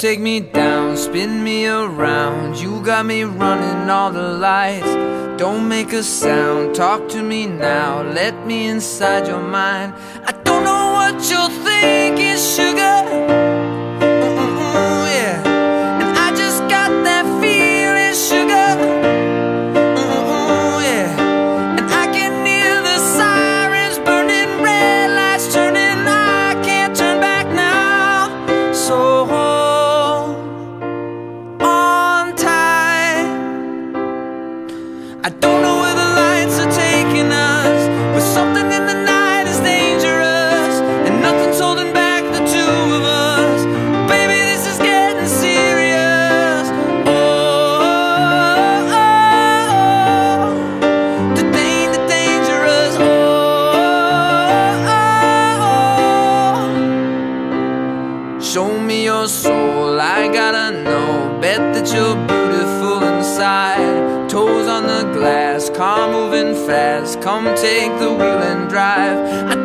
Take me down, spin me around. You got me running all the lights. Don't make a sound, talk to me now. Let me inside your mind. I I don't know where the lights are taking us, but something in the night is dangerous, and nothing's holding back the two of us. Baby, this is getting serious. Oh, oh, oh, the dan- the dangerous. Oh oh, oh, oh. Show me your soul, I gotta know. Bet that you're beautiful inside. Glass, car moving fast. Come take the wheel and drive. I